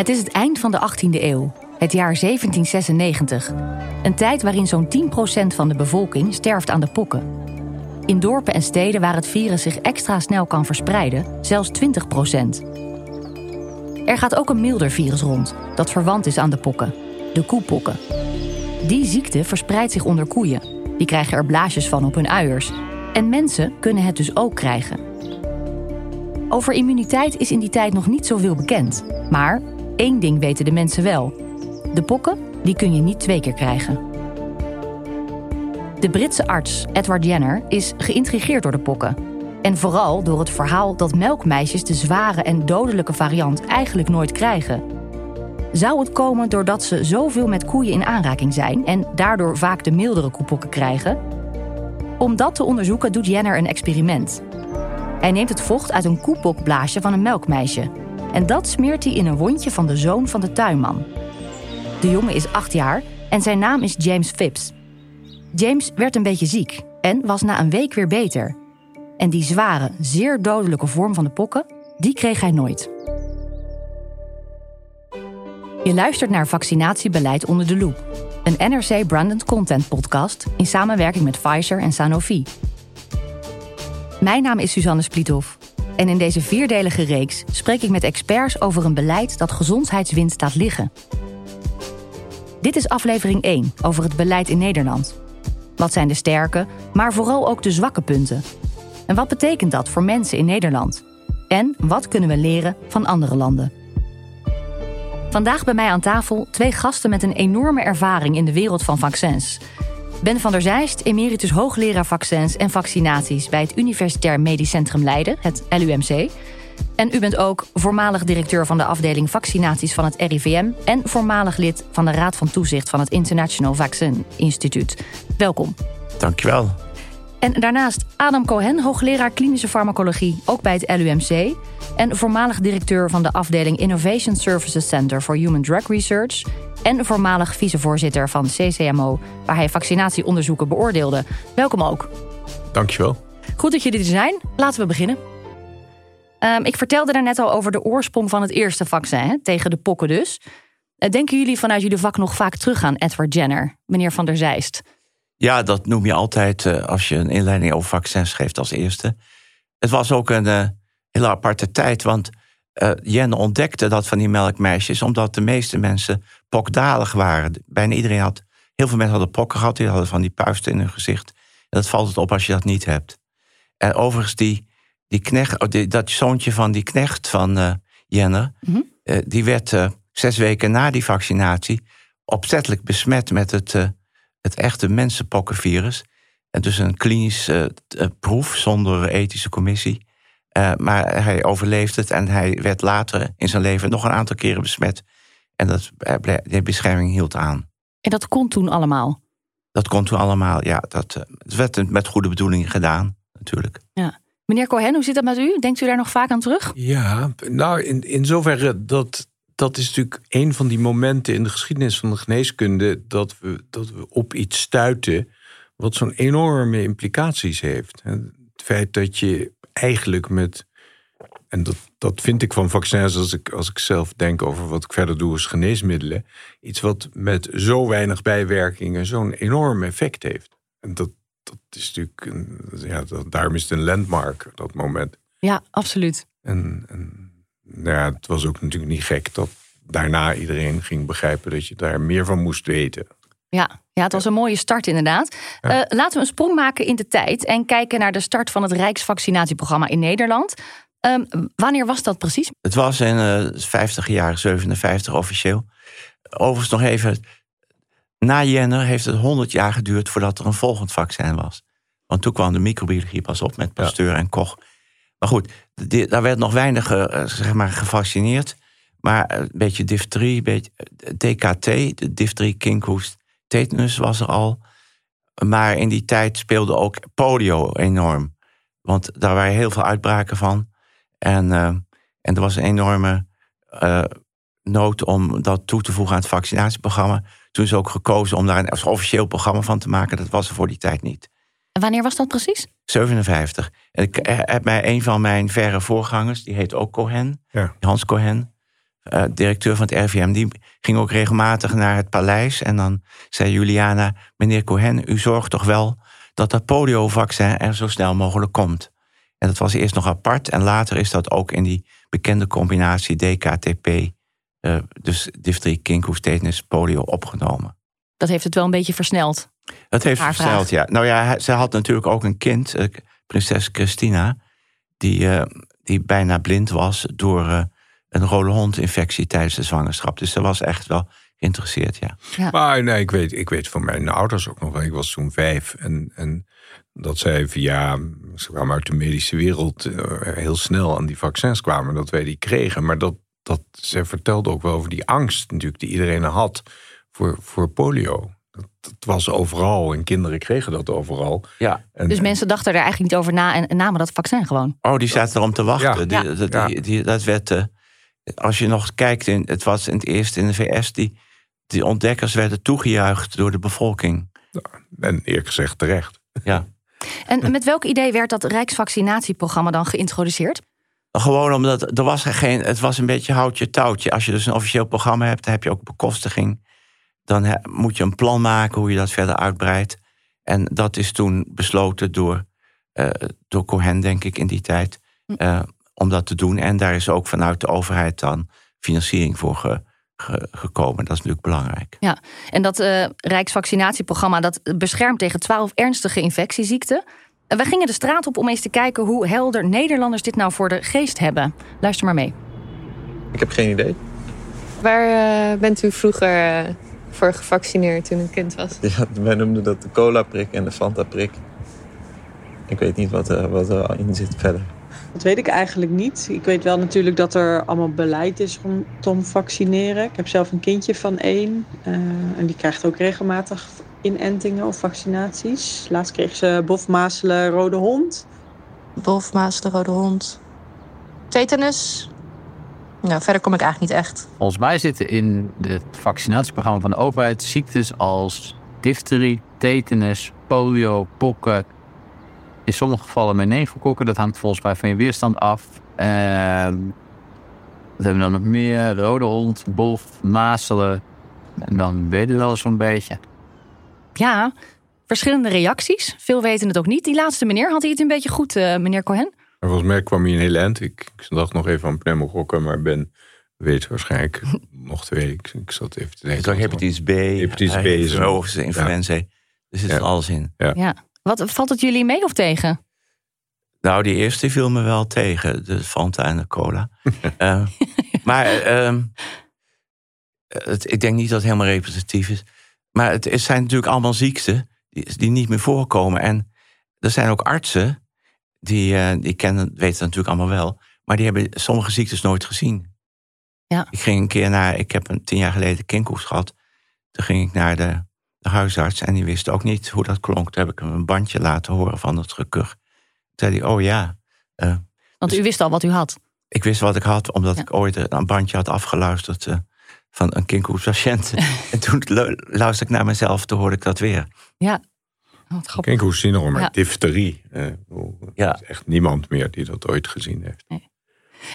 Het is het eind van de 18e eeuw, het jaar 1796. Een tijd waarin zo'n 10% van de bevolking sterft aan de pokken. In dorpen en steden waar het virus zich extra snel kan verspreiden, zelfs 20%. Er gaat ook een milder virus rond, dat verwant is aan de pokken, de koepokken. Die ziekte verspreidt zich onder koeien. Die krijgen er blaasjes van op hun uiers. En mensen kunnen het dus ook krijgen. Over immuniteit is in die tijd nog niet zoveel bekend. Maar één ding weten de mensen wel. De pokken, die kun je niet twee keer krijgen. De Britse arts Edward Jenner is geïntrigeerd door de pokken. En vooral door het verhaal dat melkmeisjes de zware en dodelijke variant eigenlijk nooit krijgen. Zou het komen doordat ze zoveel met koeien in aanraking zijn en daardoor vaak de mildere koepokken krijgen? Om dat te onderzoeken doet Jenner een experiment. Hij neemt het vocht uit een koepokblaasje van een melkmeisje. En dat smeert hij in een wondje van de zoon van de tuinman. De jongen is acht jaar en zijn naam is James Phipps. James werd een beetje ziek en was na een week weer beter. En die zware, zeer dodelijke vorm van de pokken, die kreeg hij nooit. Je luistert naar Vaccinatiebeleid onder de loep. Een NRC Branded Content podcast in samenwerking met Pfizer en Sanofi. Mijn naam is Suzanne Splithoff. En in deze vierdelige reeks spreek ik met experts over een beleid dat gezondheidswinst laat liggen. Dit is aflevering 1 over het beleid in Nederland. Wat zijn de sterke, maar vooral ook de zwakke punten? En wat betekent dat voor mensen in Nederland? En wat kunnen we leren van andere landen? Vandaag bij mij aan tafel twee gasten met een enorme ervaring in de wereld van vaccins. Ben van der Zijst, emeritus hoogleraar vaccins en vaccinaties bij het Universitair Medisch Centrum Leiden, het LUMC. En u bent ook voormalig directeur van de afdeling vaccinaties van het RIVM en voormalig lid van de Raad van Toezicht van het International Vaccine Instituut. Welkom. Dankjewel. En daarnaast Adam Cohen, hoogleraar klinische farmacologie, ook bij het LUMC. En voormalig directeur van de afdeling Innovation Services Center for Human Drug Research. En voormalig vicevoorzitter van CCMO, waar hij vaccinatieonderzoeken beoordeelde. Welkom ook. Dankjewel. Goed dat jullie er zijn. Laten we beginnen. Um, ik vertelde daarnet al over de oorsprong van het eerste vaccin, hè, tegen de pokken dus. Uh, denken jullie vanuit jullie vak nog vaak terug aan Edward Jenner, meneer Van der Zijst? Ja, dat noem je altijd uh, als je een inleiding over vaccins geeft als eerste. Het was ook een uh, hele aparte tijd, want uh, Jenner ontdekte dat van die melkmeisjes, omdat de meeste mensen pokdalig waren. Bijna iedereen had, heel veel mensen hadden pokken gehad, die hadden van die puisten in hun gezicht. En dat valt het op als je dat niet hebt. En overigens, die, die knecht, oh, die, dat zoontje van die knecht van Jenner, mm -hmm. uh, die werd zes weken na die vaccinatie opzettelijk besmet met het, het echte mensenpokkenvirus. En dus een klinisch proef zonder ethische commissie. maar hij overleefde het en hij werd later in zijn leven nog een aantal keren besmet. En dat, de bescherming hield aan. En dat kon toen allemaal? Dat kon toen allemaal, ja. Dat, het werd met goede bedoelingen gedaan, natuurlijk. Ja. Meneer Cohen, hoe zit dat met u? Denkt u daar nog vaak aan terug? Ja, nou, in, in zoverre dat. Dat is natuurlijk een van die momenten in de geschiedenis van de geneeskunde dat we, dat we op iets stuiten wat zo'n enorme implicaties heeft. Het feit dat je eigenlijk met en dat, dat vind ik van vaccins als ik, als ik zelf denk over wat ik verder doe als geneesmiddelen. Iets wat met zo weinig bijwerkingen zo'n enorm effect heeft. En dat, dat is natuurlijk, een, ja, dat, daarom is het een landmark, dat moment. Ja, absoluut. En, en ja, het was ook natuurlijk niet gek dat daarna iedereen ging begrijpen dat je daar meer van moest weten. Ja, ja het was een mooie start inderdaad. Ja. Uh, laten we een sprong maken in de tijd en kijken naar de start van het Rijksvaccinatieprogramma in Nederland. Um, wanneer was dat precies? Het was in uh, 50 jaar, 57 officieel. Overigens nog even, na Jenner heeft het 100 jaar geduurd voordat er een volgend vaccin was. Want toen kwam de microbiologie pas op met Pasteur ja. en Koch. Maar goed, daar werd nog weinig uh, zeg maar, gevaccineerd. Maar een beetje difterie, een beetje DKT, de difterie, kinkhoest, tetanus was er al. Maar in die tijd speelde ook polio enorm. Want daar waren heel veel uitbraken van. En, en er was een enorme nood om dat toe te voegen aan het vaccinatieprogramma. Toen is ook gekozen om daar een officieel programma van te maken. Dat was er voor die tijd niet. En wanneer was dat precies? 57. En ik heb mij een van mijn verre voorgangers, die heet ook Cohen, ja. Hans Cohen. eh, directeur van het RVM, die ging ook regelmatig naar het paleis. En dan zei Juliana, meneer Cohen, u zorgt toch wel dat dat poliovaccin er zo snel mogelijk komt. En dat was eerst nog apart en later is dat ook in die bekende combinatie DKTP, uh, dus difterie, kinkhoest, tetanus, polio opgenomen. Dat heeft het wel een beetje versneld. Dat heeft versneld, ja. Nou ja, ze had natuurlijk ook een kind, uh, prinses Christina, die, uh, die bijna blind was door een rode hondinfectie tijdens de zwangerschap. Dus ze was echt wel geïnteresseerd, ja. ja. Maar nee, ik weet, ik weet van mijn ouders ook nog wel. Ik was toen vijf en, en dat zij via, ze kwamen uit de medische wereld heel snel aan die vaccins kwamen, dat wij die kregen. Maar dat, dat ze vertelde ook wel over die angst natuurlijk die iedereen had voor, voor polio. Dat, was overal en kinderen kregen dat overal. Ja. dus mensen dachten er eigenlijk niet over na en, namen dat vaccin gewoon. Oh, die zaten erom te wachten. Ja. Die, die, die, dat werd, uh, als je nog kijkt, in, het was in het eerste in de VS, die, die ontdekkers werden toegejuicht door de bevolking. en eerlijk gezegd terecht. Ja. En met welk idee werd dat Rijksvaccinatieprogramma dan geïntroduceerd? Gewoon omdat er was geen, het was een beetje houtje touwtje. Als je dus een officieel programma hebt, dan heb je ook bekostiging. Dan moet je een plan maken hoe je dat verder uitbreidt. En dat is toen besloten door, uh, door Cohen, denk ik, in die tijd. Uh, om dat te doen. En daar is ook vanuit de overheid dan financiering voor ge, ge, gekomen. Dat is natuurlijk belangrijk. Ja, en dat uh, Rijksvaccinatieprogramma dat beschermt tegen twaalf ernstige infectieziekten. We gingen de straat op om eens te kijken hoe helder Nederlanders dit nou voor de geest hebben. Luister maar mee. Ik heb geen idee. Waar uh, bent u vroeger voor gevaccineerd toen een kind was? Ja, wij noemden dat de cola-prik en de Fanta-prik. Ik weet niet wat, uh, wat er in zit verder. Dat weet ik eigenlijk niet. Ik weet wel natuurlijk dat er allemaal beleid is rondom vaccineren. Ik heb zelf een kindje van één. en die krijgt ook regelmatig inentingen of vaccinaties. Laatst kreeg ze bofmazelen, rode hond. Bofmazelen, rode hond. Tetanus. Nou, verder kom ik eigenlijk niet echt. Volgens mij zitten in het vaccinatieprogramma van de overheid ziektes als difterie, tetanus, polio, pokken. In sommige gevallen meningokokken. Dat hangt volgens mij van je weerstand af. En wat hebben we dan nog meer? Rode hond, bof, mazelen. En dan weet je wel zo'n beetje. Ja, verschillende reacties. Veel weten het ook niet. Die laatste meneer, had hij het een beetje goed, uh, meneer Cohen? Volgens mij kwam hij een hele eind. Ik, ik dacht nog even aan pneumokokken, maar Ben weet waarschijnlijk nog twee. Ik, ik zat even te denken. hepatitis B. Hepatitis B is een influenza. Ja. Er zit ja. alles in. Ja. ja. Wat valt het jullie mee of tegen? Nou, die eerste viel me wel tegen. De Fanta en de cola. uh, maar uh, het, ik denk niet dat het helemaal representatief is. Maar het, het zijn natuurlijk allemaal ziekten die, die, niet meer voorkomen. En er zijn ook artsen, die, uh, die kennen, weten natuurlijk allemaal wel, maar die hebben sommige ziektes nooit gezien. Ja. Ik ging een keer naar, ik heb een tien jaar geleden kinkhoest gehad. Toen ging ik naar de, de, huisarts en die wist ook niet hoe dat klonk. Toen heb ik hem een bandje laten horen van het gekuch. Toen zei hij, oh ja. Uh, Want dus, u wist al wat u had? Ik wist wat ik had, omdat ja. ik ooit een bandje had afgeluisterd. Uh, van een kinkhoest-patiënt. en toen luisterde ik naar mezelf, toen hoorde ik dat weer. Ja. Kinkhoest syndroom, maar ja. difterie. Eh, ja. Er is echt niemand meer die dat ooit gezien heeft. Nee.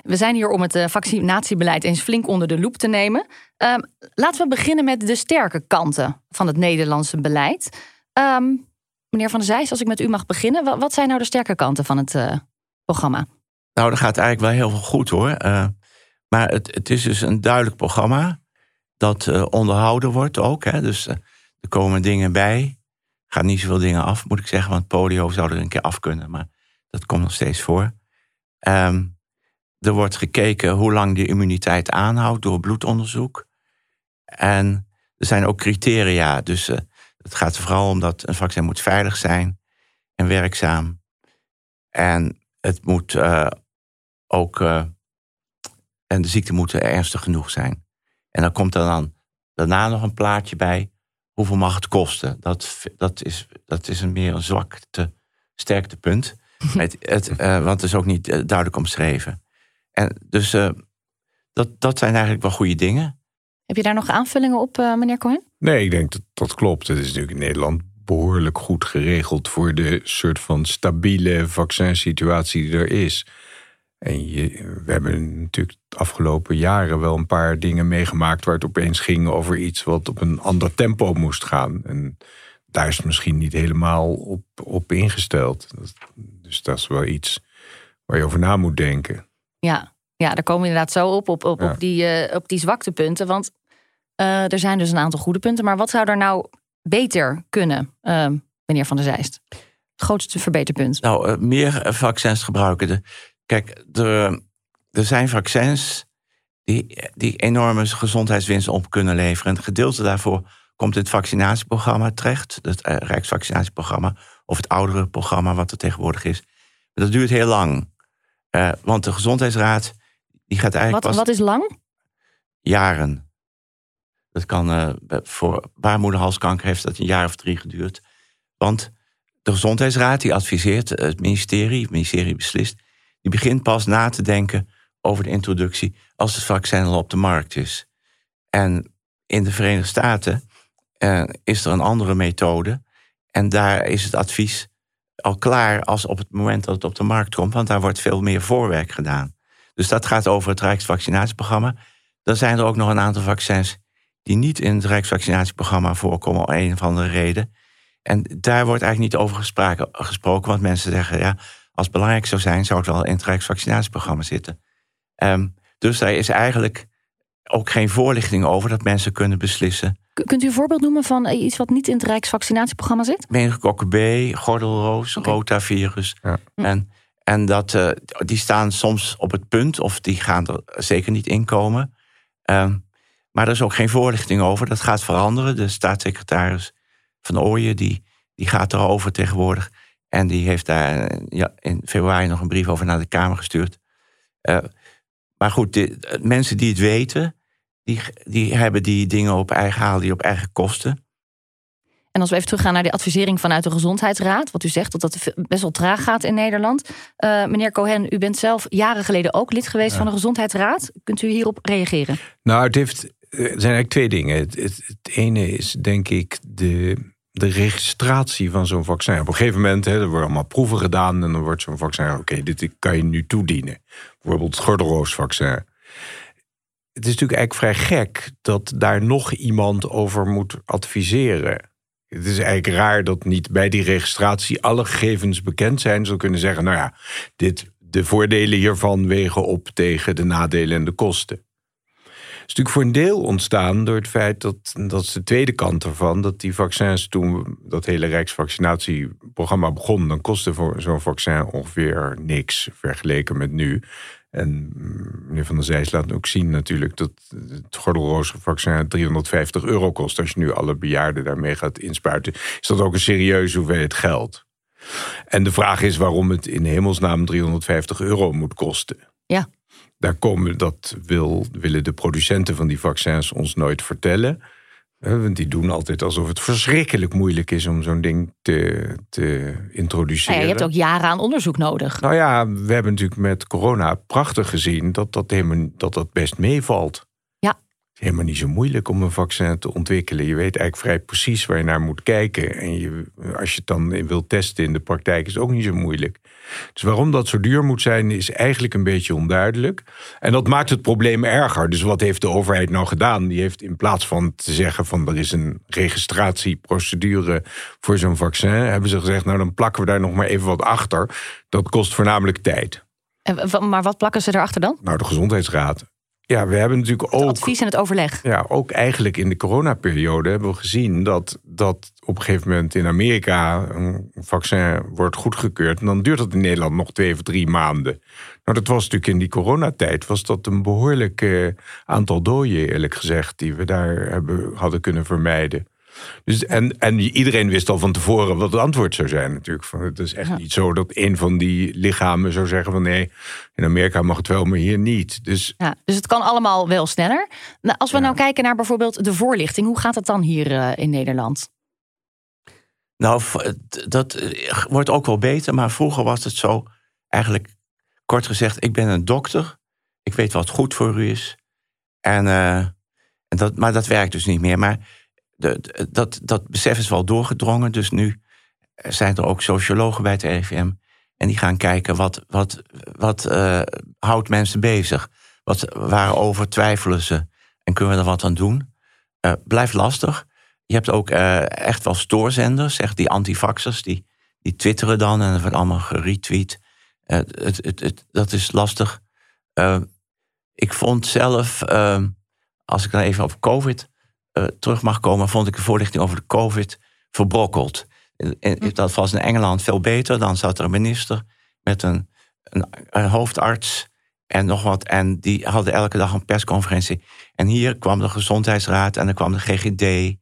We zijn hier om het uh, vaccinatiebeleid eens flink onder de loep te nemen. Uh, laten we beginnen met de sterke kanten van het Nederlandse beleid. Um, meneer Van der Zijs, als ik met u mag beginnen. Wat, wat zijn nou de sterke kanten van het uh, programma? Nou, dat gaat eigenlijk wel heel veel goed hoor. maar het, het is dus een duidelijk programma dat uh, onderhouden wordt ook. Hè. Dus uh, er komen dingen bij. Gaat niet zoveel dingen af, moet ik zeggen. Want polio zou er een keer af kunnen. Maar dat komt nog steeds voor. Um, er wordt gekeken hoe lang die immuniteit aanhoudt door bloedonderzoek. En er zijn ook criteria. Dus uh, het gaat vooral om dat een vaccin moet veilig zijn en werkzaam. En het moet ook. en de ziekte moet ernstig genoeg zijn. En dan komt er dan daarna nog een plaatje bij. Hoeveel mag het kosten? Dat, dat, is, dat is een meer een zwakte, sterktepunt. het, het, uh, want het is ook niet uh, duidelijk omschreven. En dus uh, dat, dat zijn eigenlijk wel goede dingen. Heb je daar nog aanvullingen op, meneer Cohen? Nee, ik denk dat dat klopt. Het is natuurlijk in Nederland behoorlijk goed geregeld voor de soort van stabiele vaccinsituatie die er is. En je, we hebben natuurlijk de afgelopen jaren wel een paar dingen meegemaakt waar het opeens ging over iets wat op een ander tempo moest gaan. En daar is het misschien niet helemaal op, op ingesteld. Dus dat is wel iets waar je over na moet denken. Ja, ja daar komen we inderdaad zo op, op, op, Ja. op, die, eh, op die zwaktepunten. Want eh, er zijn dus een aantal goede punten. Maar wat zou er nou beter kunnen, eh, meneer Van der Zijst? Het grootste verbeterpunt. Nou, eh, meer vaccins gebruiken. De, kijk, er, er zijn vaccins die, die enorme gezondheidswinst op kunnen leveren. En het gedeelte daarvoor komt in het vaccinatieprogramma terecht. Het eh, Rijksvaccinatieprogramma of het oudere programma wat er tegenwoordig is. Maar dat duurt heel lang. Eh, want de Gezondheidsraad die gaat eigenlijk Wat, pas wat is lang? jaren. Dat kan eh, voor baarmoederhalskanker heeft dat een jaar of drie geduurd. Want de Gezondheidsraad die adviseert het ministerie, het ministerie beslist, die begint pas na te denken over de introductie als het vaccin al op de markt is. En in de Verenigde Staten eh, is er een andere methode. En daar is het advies al klaar als op het moment dat het op de markt komt, want daar wordt veel meer voorwerk gedaan. Dus dat gaat over het Rijksvaccinatieprogramma. Dan zijn er ook nog een aantal vaccins die niet in het Rijksvaccinatieprogramma voorkomen om een of andere reden. En daar wordt eigenlijk niet over gesproken, gesproken want mensen zeggen, ja, als het belangrijk zou zijn, zou het wel in het Rijksvaccinatieprogramma zitten. Ehm, dus daar is eigenlijk ook geen voorlichting over dat mensen kunnen beslissen. K- Kunt u een voorbeeld noemen van eh, iets wat niet in het Rijksvaccinatieprogramma zit? Meningokokken B, gordelroos, rotavirus. Ja. En, en dat, eh, die staan soms op het punt, of die gaan er zeker niet in komen. Ehm, maar er is ook geen voorlichting over. Dat gaat veranderen. De staatssecretaris van Ooyen, die, die gaat erover tegenwoordig. En die heeft daar eh, ja, in februari nog een brief over naar de Kamer gestuurd. Eh, maar goed, de, eh, mensen die het weten, die, die hebben die dingen op eigen haal, die op eigen kosten. En als we even teruggaan naar de advisering vanuit de Gezondheidsraad. Wat u zegt, dat dat best wel traag gaat in Nederland. Eh, meneer Cohen, u bent zelf jaren geleden ook lid geweest van de Gezondheidsraad. Kunt u hierop reageren? Nou, het heeft, er zijn eigenlijk twee dingen. Het, het, het ene is denk ik de, de registratie van zo'n vaccin. Op een gegeven moment, hè, er worden allemaal proeven gedaan... en dan wordt zo'n vaccin, oké, dit kan je nu toedienen. Bijvoorbeeld het gordelroosvaccin. Het is natuurlijk eigenlijk vrij gek dat daar nog iemand over moet adviseren. Het is eigenlijk raar dat niet bij die registratie alle gegevens bekend zijn. Zo kunnen zeggen, nou ja, dit, de voordelen hiervan wegen op tegen de nadelen en de kosten. Is natuurlijk voor een deel ontstaan door het feit dat, dat is de tweede kant ervan, dat die vaccins toen dat hele Rijksvaccinatieprogramma begon, dan kostte voor zo'n vaccin ongeveer niks vergeleken met nu. En mm, meneer Van der Zijs laat ook zien natuurlijk dat het gordelroosvaccin 350 euro kost. Als je nu alle bejaarden daarmee gaat inspuiten, is dat ook een serieuze hoeveelheid geld. En de vraag is waarom het in hemelsnaam 350 euro moet kosten. Ja. Daar komen, dat wil, willen de producenten van die vaccins ons nooit vertellen. Want die doen altijd alsof het verschrikkelijk moeilijk is om zo'n ding te, te introduceren. Nou ja, je hebt ook jaren aan onderzoek nodig. Nou ja, we hebben natuurlijk met corona prachtig gezien dat dat, helemaal, dat, dat best meevalt. Is helemaal niet zo moeilijk om een vaccin te ontwikkelen. Je weet eigenlijk vrij precies waar je naar moet kijken. En je, als je het dan wilt testen in de praktijk, is het ook niet zo moeilijk. Dus waarom dat zo duur moet zijn, is eigenlijk een beetje onduidelijk. En dat maakt het probleem erger. Dus wat heeft de overheid nou gedaan? Die heeft in plaats van te zeggen van er is een registratieprocedure voor zo'n vaccin, hebben ze gezegd, nou dan plakken we daar nog maar even wat achter. Dat kost voornamelijk tijd. Maar wat plakken ze erachter dan? Nou, de gezondheidsraad. Ja, we hebben natuurlijk Het ook. advies en het overleg. Ja, ook eigenlijk in de coronaperiode hebben we gezien dat, dat op een gegeven moment in Amerika een vaccin wordt goedgekeurd. En dan duurt dat in Nederland nog twee of drie maanden. Nou, dat was natuurlijk in die coronatijd, was dat een behoorlijk eh, aantal doden, eerlijk gezegd, die we daar hebben, hadden kunnen vermijden. Dus, en, en iedereen wist al van tevoren wat het antwoord zou zijn natuurlijk. Van, het is echt Ja. niet zo dat een van die lichamen zou zeggen van nee, in Amerika mag het wel, maar hier niet. Dus Ja, dus het kan allemaal wel sneller. Nou, als we Ja. nou kijken naar bijvoorbeeld de voorlichting. Hoe gaat het dan hier eh, in Nederland? Nou, dat eh, wordt ook wel beter, maar vroeger was het zo, eigenlijk kort gezegd, ik ben een dokter, ik weet wat goed voor u is. En, eh, en dat, maar dat werkt dus niet meer. Maar de, dat, dat besef is wel doorgedrongen, dus nu zijn er ook sociologen bij het RIVM En die gaan kijken wat, wat, wat uh, houdt mensen bezig. Wat, waarover twijfelen ze? En kunnen we er wat aan doen? Uh, blijft lastig. Je hebt ook uh, echt wel stoorzenders, zeg, die antivaxers, die, die twitteren dan en er wordt allemaal geretweet. het, het, het, dat is lastig. ik vond zelf, als ik dan even op COVID terug mag komen, vond ik de voorlichting over de COVID verbrokkeld. Hm. Dat was in Engeland veel beter. Dan zat er een minister met een, een, een, hoofdarts en nog wat. En die hadden elke dag een persconferentie. En hier kwam de Gezondheidsraad en dan kwam de GGD.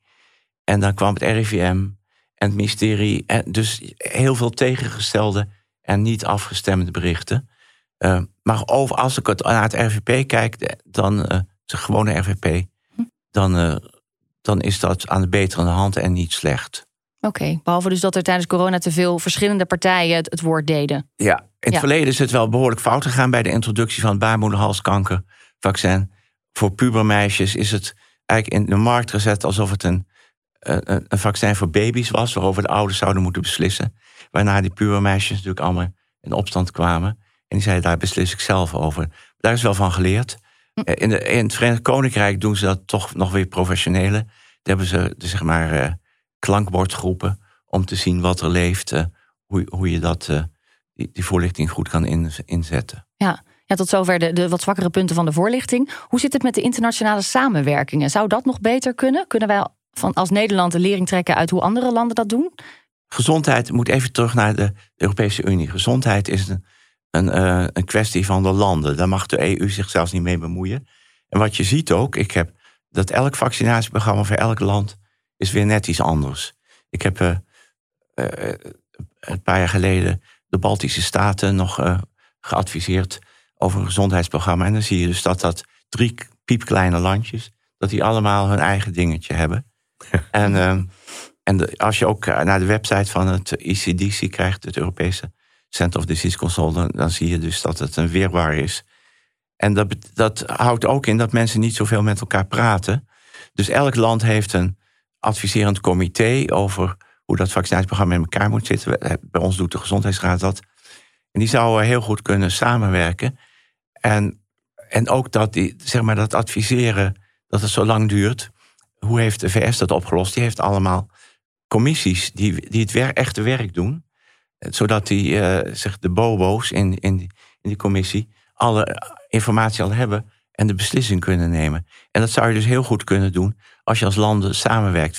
En dan kwam het RIVM en het ministerie. En dus heel veel tegengestelde en niet afgestemde berichten. Uh, maar over, als ik het naar het RVP kijk, dan uh, de gewone RVP, hm. dan, uh, dan is dat aan de betere hand en niet slecht. Oké, behalve dus dat er tijdens corona te veel verschillende partijen het, woord deden. Ja, in het verleden is het wel behoorlijk fout gegaan bij de introductie van het baarmoederhalskankervaccin. Voor pubermeisjes is het eigenlijk in de markt gezet alsof het een, een, een vaccin voor baby's was, waarover de ouders zouden moeten beslissen. Waarna die pubermeisjes natuurlijk allemaal in opstand kwamen. En die zeiden, daar beslis ik zelf over. Daar is wel van geleerd. Hm. In, de, in het Verenigd Koninkrijk doen ze dat toch nog weer professioneler. Daar hebben ze, zeg maar eh, klankbordgroepen om te zien wat er leeft, uh, hoe, hoe je dat, uh, die, die, voorlichting goed kan in, inzetten. Ja. Ja, tot zover de, de wat zwakkere punten van de voorlichting. Hoe zit het met de internationale samenwerkingen? Zou dat nog beter kunnen? Kunnen wij van als Nederland de lering trekken uit hoe andere landen dat doen? Gezondheid moet even terug naar de Europese Unie. Gezondheid is een, een, uh, een kwestie van de landen. Daar mag de EU zich zelfs niet mee bemoeien. En wat je ziet ook, ik heb dat elk vaccinatieprogramma voor elk land is weer net iets anders. Ik heb uh, uh, een paar jaar geleden de Baltische Staten nog geadviseerd over een gezondheidsprogramma. En dan zie je dus dat dat drie piepkleine landjes, dat die allemaal hun eigen dingetje hebben. en ehm, en de, als je ook naar de website van het ICDC krijgt, het Europese Center of Disease Control, dan, zie je dus dat het een weerwaar is. En dat, dat houdt ook in dat mensen niet zoveel met elkaar praten. Dus elk land heeft een adviserend comité over hoe dat vaccinatieprogramma in elkaar moet zitten. Bij ons doet de Gezondheidsraad dat. En die zou heel goed kunnen samenwerken. En, en ook dat, die, zeg maar, dat adviseren dat het zo lang duurt. Hoe heeft de VS dat opgelost? Die heeft allemaal commissies die, die het wer, echte werk doen. Zodat die, uh, zeg, de bobo's in, in, die, in die commissie alle informatie al hebben en de beslissing kunnen nemen. En dat zou je dus heel goed kunnen doen als je als landen samenwerkt.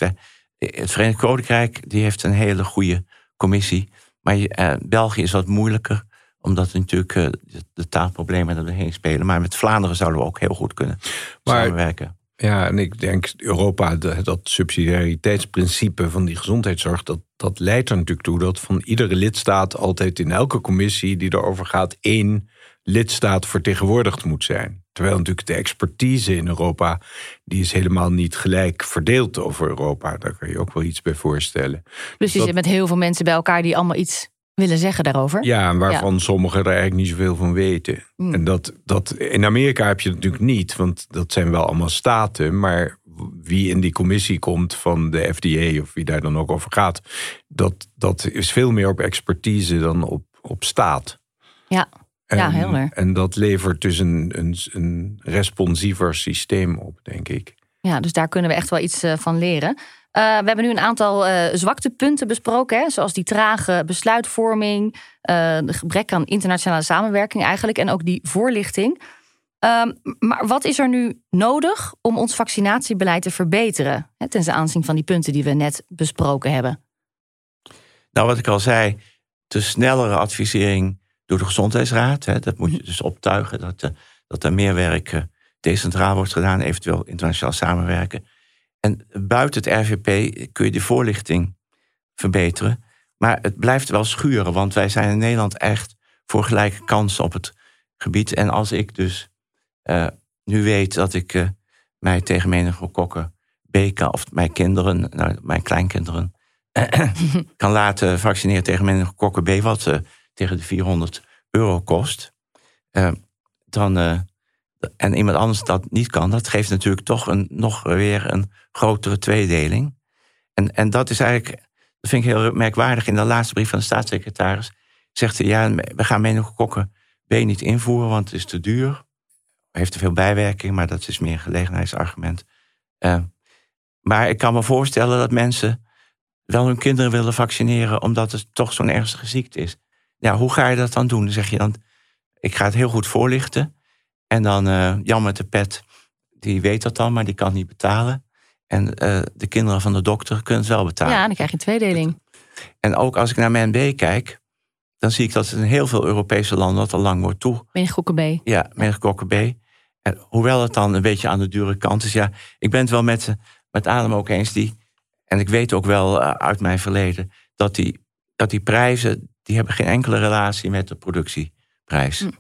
Het Verenigd Koninkrijk die heeft een hele goede commissie. Maar eh, België is wat moeilijker, omdat natuurlijk eh, de taalproblemen er doorheen spelen. Maar met Vlaanderen zouden we ook heel goed kunnen samenwerken. Ja, en ik denk Europa, dat subsidiariteitsprincipe van die gezondheidszorg, dat, dat leidt er natuurlijk toe dat van iedere lidstaat altijd in elke commissie die erover gaat, één lidstaat vertegenwoordigd moet zijn. Terwijl natuurlijk de expertise in Europa, die is helemaal niet gelijk verdeeld over Europa. Daar kan je ook wel iets bij voorstellen. Dus je zit met heel veel mensen bij elkaar die allemaal iets willen zeggen daarover. Ja, waarvan sommigen er eigenlijk niet zoveel van weten. Hmm. En dat, dat, in Amerika heb je natuurlijk niet, want dat zijn wel allemaal staten. Maar wie in die commissie komt van de FDA of wie daar dan ook over gaat, dat, dat is veel meer op expertise dan op, op staat. Ja. En, ja, heel En dat levert dus een, een, een responsiever systeem op, denk ik. Ja, dus daar kunnen we echt wel iets eh, van leren. Uh, we hebben nu een aantal uh, zwaktepunten besproken, hè, zoals die trage besluitvorming, uh, de gebrek aan internationale samenwerking eigenlijk en ook die voorlichting. Uh, maar wat is er nu nodig om ons vaccinatiebeleid te verbeteren, hè, ten aanzien van die punten die we net besproken hebben? Nou, wat ik al zei, de snellere advisering door de Gezondheidsraad. Hè, dat moet je dus optuigen, dat, dat er meer werk uh, decentraal wordt gedaan, eventueel internationaal samenwerken. En buiten het RVP kun je de voorlichting verbeteren. Maar het blijft wel schuren, want wij zijn in Nederland echt voor gelijke kansen op het gebied. En als ik dus uh, nu weet dat ik mij tegen meningokokken B kan, of mijn kinderen, nou, mijn kleinkinderen, kan laten vaccineren tegen meningokokken B, wat tegen de 400 euro kost, dan, en iemand anders dat niet kan, dat geeft natuurlijk toch een, nog weer een grotere tweedeling. En, en dat is eigenlijk, dat vind ik heel merkwaardig, in de laatste brief van de staatssecretaris, zegt hij, ja, we gaan meningokokken B niet invoeren, want het is te duur. Heeft te veel bijwerking, maar dat is meer een gelegenheidsargument. Uh, maar ik kan me voorstellen dat mensen wel hun kinderen willen vaccineren, omdat het toch zo'n ernstige ziekte is. Ja, hoe ga je dat dan doen? Dan zeg je dan, ik ga het heel goed voorlichten. En dan uh, Jan met de pet, die weet dat dan, maar die kan niet betalen. En uh, de kinderen van de dokter kunnen het wel betalen. Ja, dan krijg je een tweedeling. En ook als ik naar mijn B kijk, dan zie ik dat het in heel veel Europese landen dat al lang wordt toe. Meningokokken B. Ja, meningokokken B. En hoewel het dan een beetje aan de dure kant is, ja, ik ben het wel met, met Adem ook eens. Die, en ik weet ook wel uh, uit mijn verleden dat die, dat die prijzen, die hebben geen enkele relatie met de productieprijs. Hm.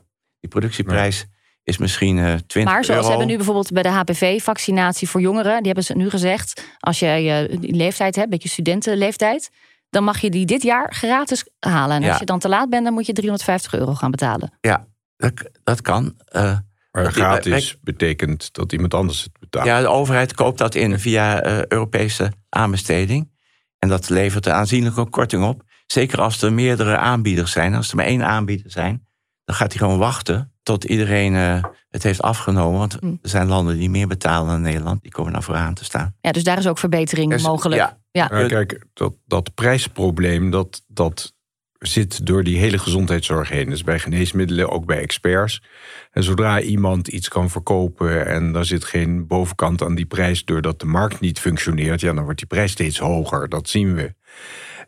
Die productieprijs is misschien uh, 20 Maar zoals euro. hebben nu bijvoorbeeld bij de HPV-vaccinatie voor jongeren, die hebben ze nu gezegd, als je je leeftijd hebt, een beetje studentenleeftijd, dan mag je die dit jaar gratis halen. En Ja. als je dan te laat bent, dan moet je 350 euro gaan betalen. Ja, dat, dat kan. Uh, Maar gratis wij- betekent dat iemand anders het betaalt. ja, de overheid koopt dat in via eh, Europese aanbesteding. En dat levert een aanzienlijke korting op. Zeker als er meerdere aanbieders zijn. Als er maar één aanbieder zijn, dan gaat hij gewoon wachten tot iedereen eh, het heeft afgenomen. Want Hm. er zijn landen die meer betalen dan Nederland. Die komen nou vooraan te staan. Ja, dus daar is ook verbetering mogelijk. ja. Ja. Ja, kijk, dat, dat prijsprobleem, dat, dat zit door die hele gezondheidszorg heen. Dus bij geneesmiddelen, ook bij experts. En zodra iemand iets kan verkopen en daar zit geen bovenkant aan die prijs... doordat de markt niet functioneert, ja, dan wordt die prijs steeds hoger. Dat zien we.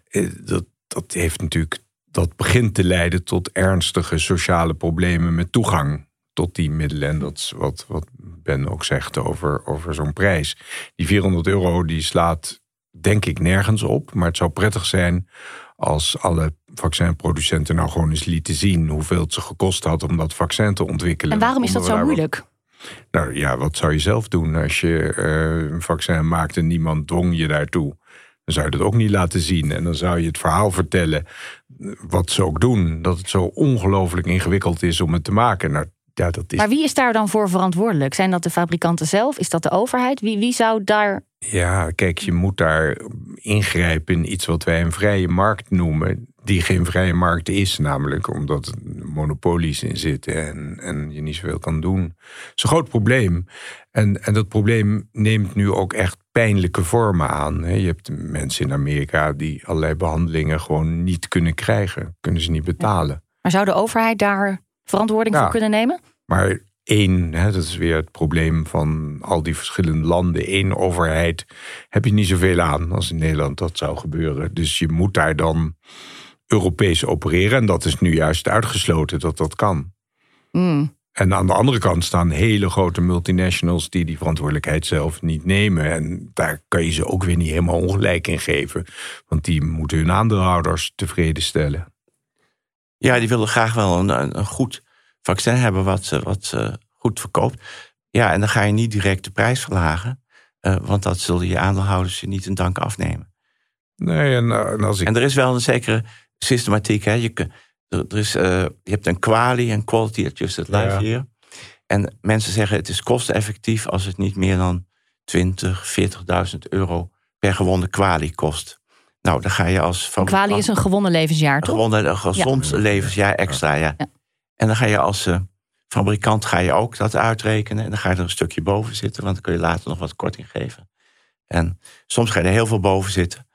Eh, Dat, dat heeft natuurlijk... Dat begint te leiden tot ernstige sociale problemen met toegang tot die middelen. En dat is wat, wat Ben ook zegt over, over zo'n prijs. Die 400 euro die slaat denk ik nergens op. Maar het zou prettig zijn als alle vaccinproducenten nou gewoon eens lieten zien hoeveel het ze gekost had om dat vaccin te ontwikkelen. En waarom is dat zo moeilijk? Nou ja, wat zou je zelf doen als je eh, een vaccin maakt en niemand dwong je daartoe? Dan zou je dat ook niet laten zien. En dan zou je het verhaal vertellen, wat ze ook doen, dat het zo ongelooflijk ingewikkeld is om het te maken. Nou, ja, dat is Maar wie is daar dan voor verantwoordelijk? Zijn dat de fabrikanten zelf? Is dat de overheid? Wie, wie zou daar. Ja, kijk, je moet daar ingrijpen in iets wat wij een vrije markt noemen. Die geen vrije markt is, namelijk omdat er monopolies in zitten en, en je niet zoveel kan doen. Dat is een groot probleem. En, en dat probleem neemt nu ook echt pijnlijke vormen aan. Je hebt mensen in Amerika die allerlei behandelingen gewoon niet kunnen krijgen, kunnen ze niet betalen. Maar zou de overheid daar verantwoording voor kunnen nemen? Maar één, hè, dat is weer het probleem van al die verschillende landen. Eén overheid heb je niet zoveel aan als in Nederland dat zou gebeuren. Dus je moet daar dan Europees opereren. En dat is nu juist uitgesloten dat dat kan. Hmm. En aan de andere kant staan hele grote multinationals die die verantwoordelijkheid zelf niet nemen. En daar kan je ze ook weer niet helemaal ongelijk in geven. Want die moeten hun aandeelhouders tevreden stellen. Ja, die willen graag wel een, een, goed vaccin hebben wat, ze- wat goed verkoopt. Ja, en dan ga je niet direct de prijs verlagen. eh, want dat zullen je aandeelhouders je niet in dank afnemen. Nee, en, eh, en als ik En er is wel een zekere systematiek. Hè? Je, er, er is, eh, je hebt een quali en quality adjusted life Ja. hier. En mensen zeggen het is kosteneffectief als het niet meer dan 20, 40.000 euro per gewonde quali kost. Nou, dan ga je als Een fabrikant- kwalie is een gewonnen levensjaar, toch? een gezond levensjaar extra, ja. Ja. En dan ga je als eh, fabrikant ga je ook dat uitrekenen. En dan ga je er een stukje boven zitten, want dan kun je later nog wat korting geven. En soms ga je er heel veel boven zitten.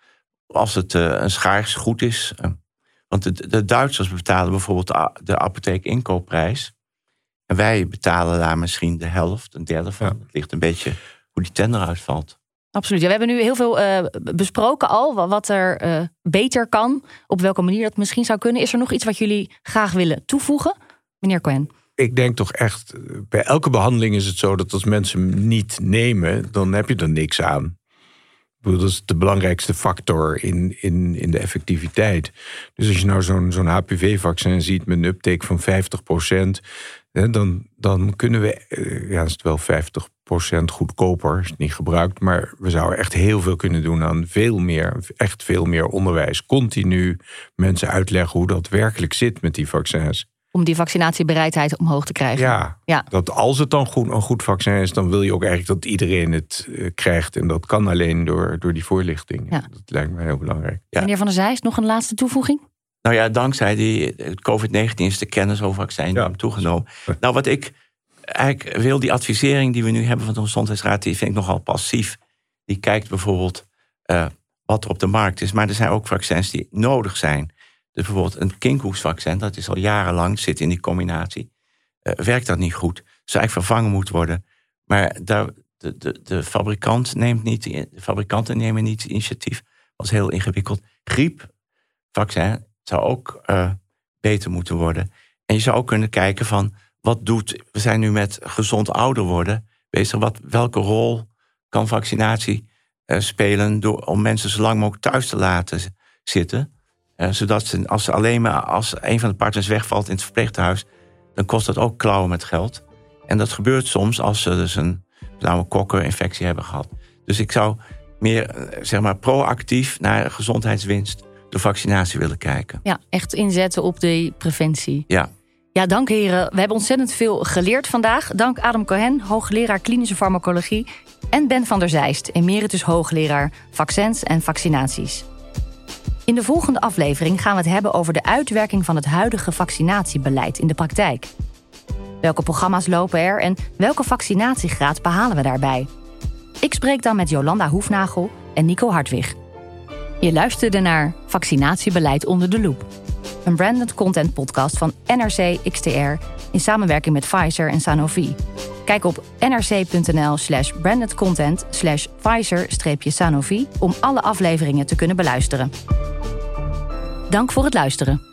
Als het eh, een schaars goed is. Want de, de Duitsers betalen bijvoorbeeld de, de apotheek inkoopprijs. En wij betalen daar misschien de helft, een derde van. Ja. Het ligt een beetje hoe die tender uitvalt. Absoluut. Ja, we hebben nu heel veel eh, besproken al, wa- wat er eh, beter kan. Op welke manier dat misschien zou kunnen. Is er nog iets wat jullie graag willen toevoegen? Meneer Cohen. ik denk toch echt, eh, bij elke behandeling is het zo dat als mensen niet nemen, dan heb je er niks aan. Dat is de belangrijkste factor in, in, in de effectiviteit. Dus als je nou zo'n zo'n HPV-vaccin ziet met een uptake van 50%, hè, dan, dan kunnen we, eh, ja, is het wel 50% goedkoper, is het niet gebruikt, maar we zouden echt heel veel kunnen doen aan veel meer, echt veel meer onderwijs. Continu mensen uitleggen hoe dat werkelijk zit met die vaccins. Om die vaccinatiebereidheid omhoog te krijgen. Ja, Ja. dat als het dan goed, een goed vaccin is, dan wil je ook eigenlijk dat iedereen het eh, krijgt. En dat kan alleen door, door die voorlichting. Ja. Dat lijkt me heel belangrijk. Ja. Meneer Van der Zijs, nog een laatste toevoeging? Nou ja, dankzij die COVID-19 is de kennis over vaccin Ja. toegenomen. Nou, wat ik eigenlijk wil, die advisering die we nu hebben van de Gezondheidsraad, die vind ik nogal passief. Die kijkt bijvoorbeeld eh, wat er op de markt is. Maar er zijn ook vaccins die nodig zijn. Dus bijvoorbeeld een kinkhoestvaccin, dat is al jarenlang, zit in die combinatie. Eh, werkt dat niet goed? Zou eigenlijk vervangen moeten worden. Maar daar, de, de, de, fabrikant neemt niet, de fabrikanten nemen niet initiatief. Was heel ingewikkeld. Griepvaccin zou ook eh, beter moeten worden. En je zou ook kunnen kijken van, wat doet... We zijn nu met gezond ouder worden bezig. Wat, welke rol kan vaccinatie eh, spelen door, om mensen zo lang mogelijk thuis te laten zitten? Eh, zodat ze, als ze alleen maar als een van de partners wegvalt in het verpleeghuis, dan kost dat ook klauwen met geld. En dat gebeurt soms als ze dus een, nou, een kokkerinfectie hebben gehad. Dus ik zou meer eh, zeg maar, proactief naar gezondheidswinst door vaccinatie willen kijken. Ja, echt inzetten op de preventie. Ja. Ja, dank heren. We hebben ontzettend veel geleerd vandaag. Dank Adam Cohen, hoogleraar klinische farmacologie. En Ben van der Zijst, emeritus hoogleraar vaccins en vaccinaties. In de volgende aflevering gaan we het hebben over de uitwerking van het huidige vaccinatiebeleid in de praktijk. Welke programma's lopen er en welke vaccinatiegraad behalen we daarbij? Ik spreek dan met Jolanda Hoefnagel en Nico Hartwig. Je luisterde naar Vaccinatiebeleid onder de loep. Een branded content podcast van NRC XTR in samenwerking met Pfizer en Sanofi. Kijk op nrc.nl slash brandedcontent slash Pfizer-Sanofi om alle afleveringen te kunnen beluisteren. Dank voor het luisteren.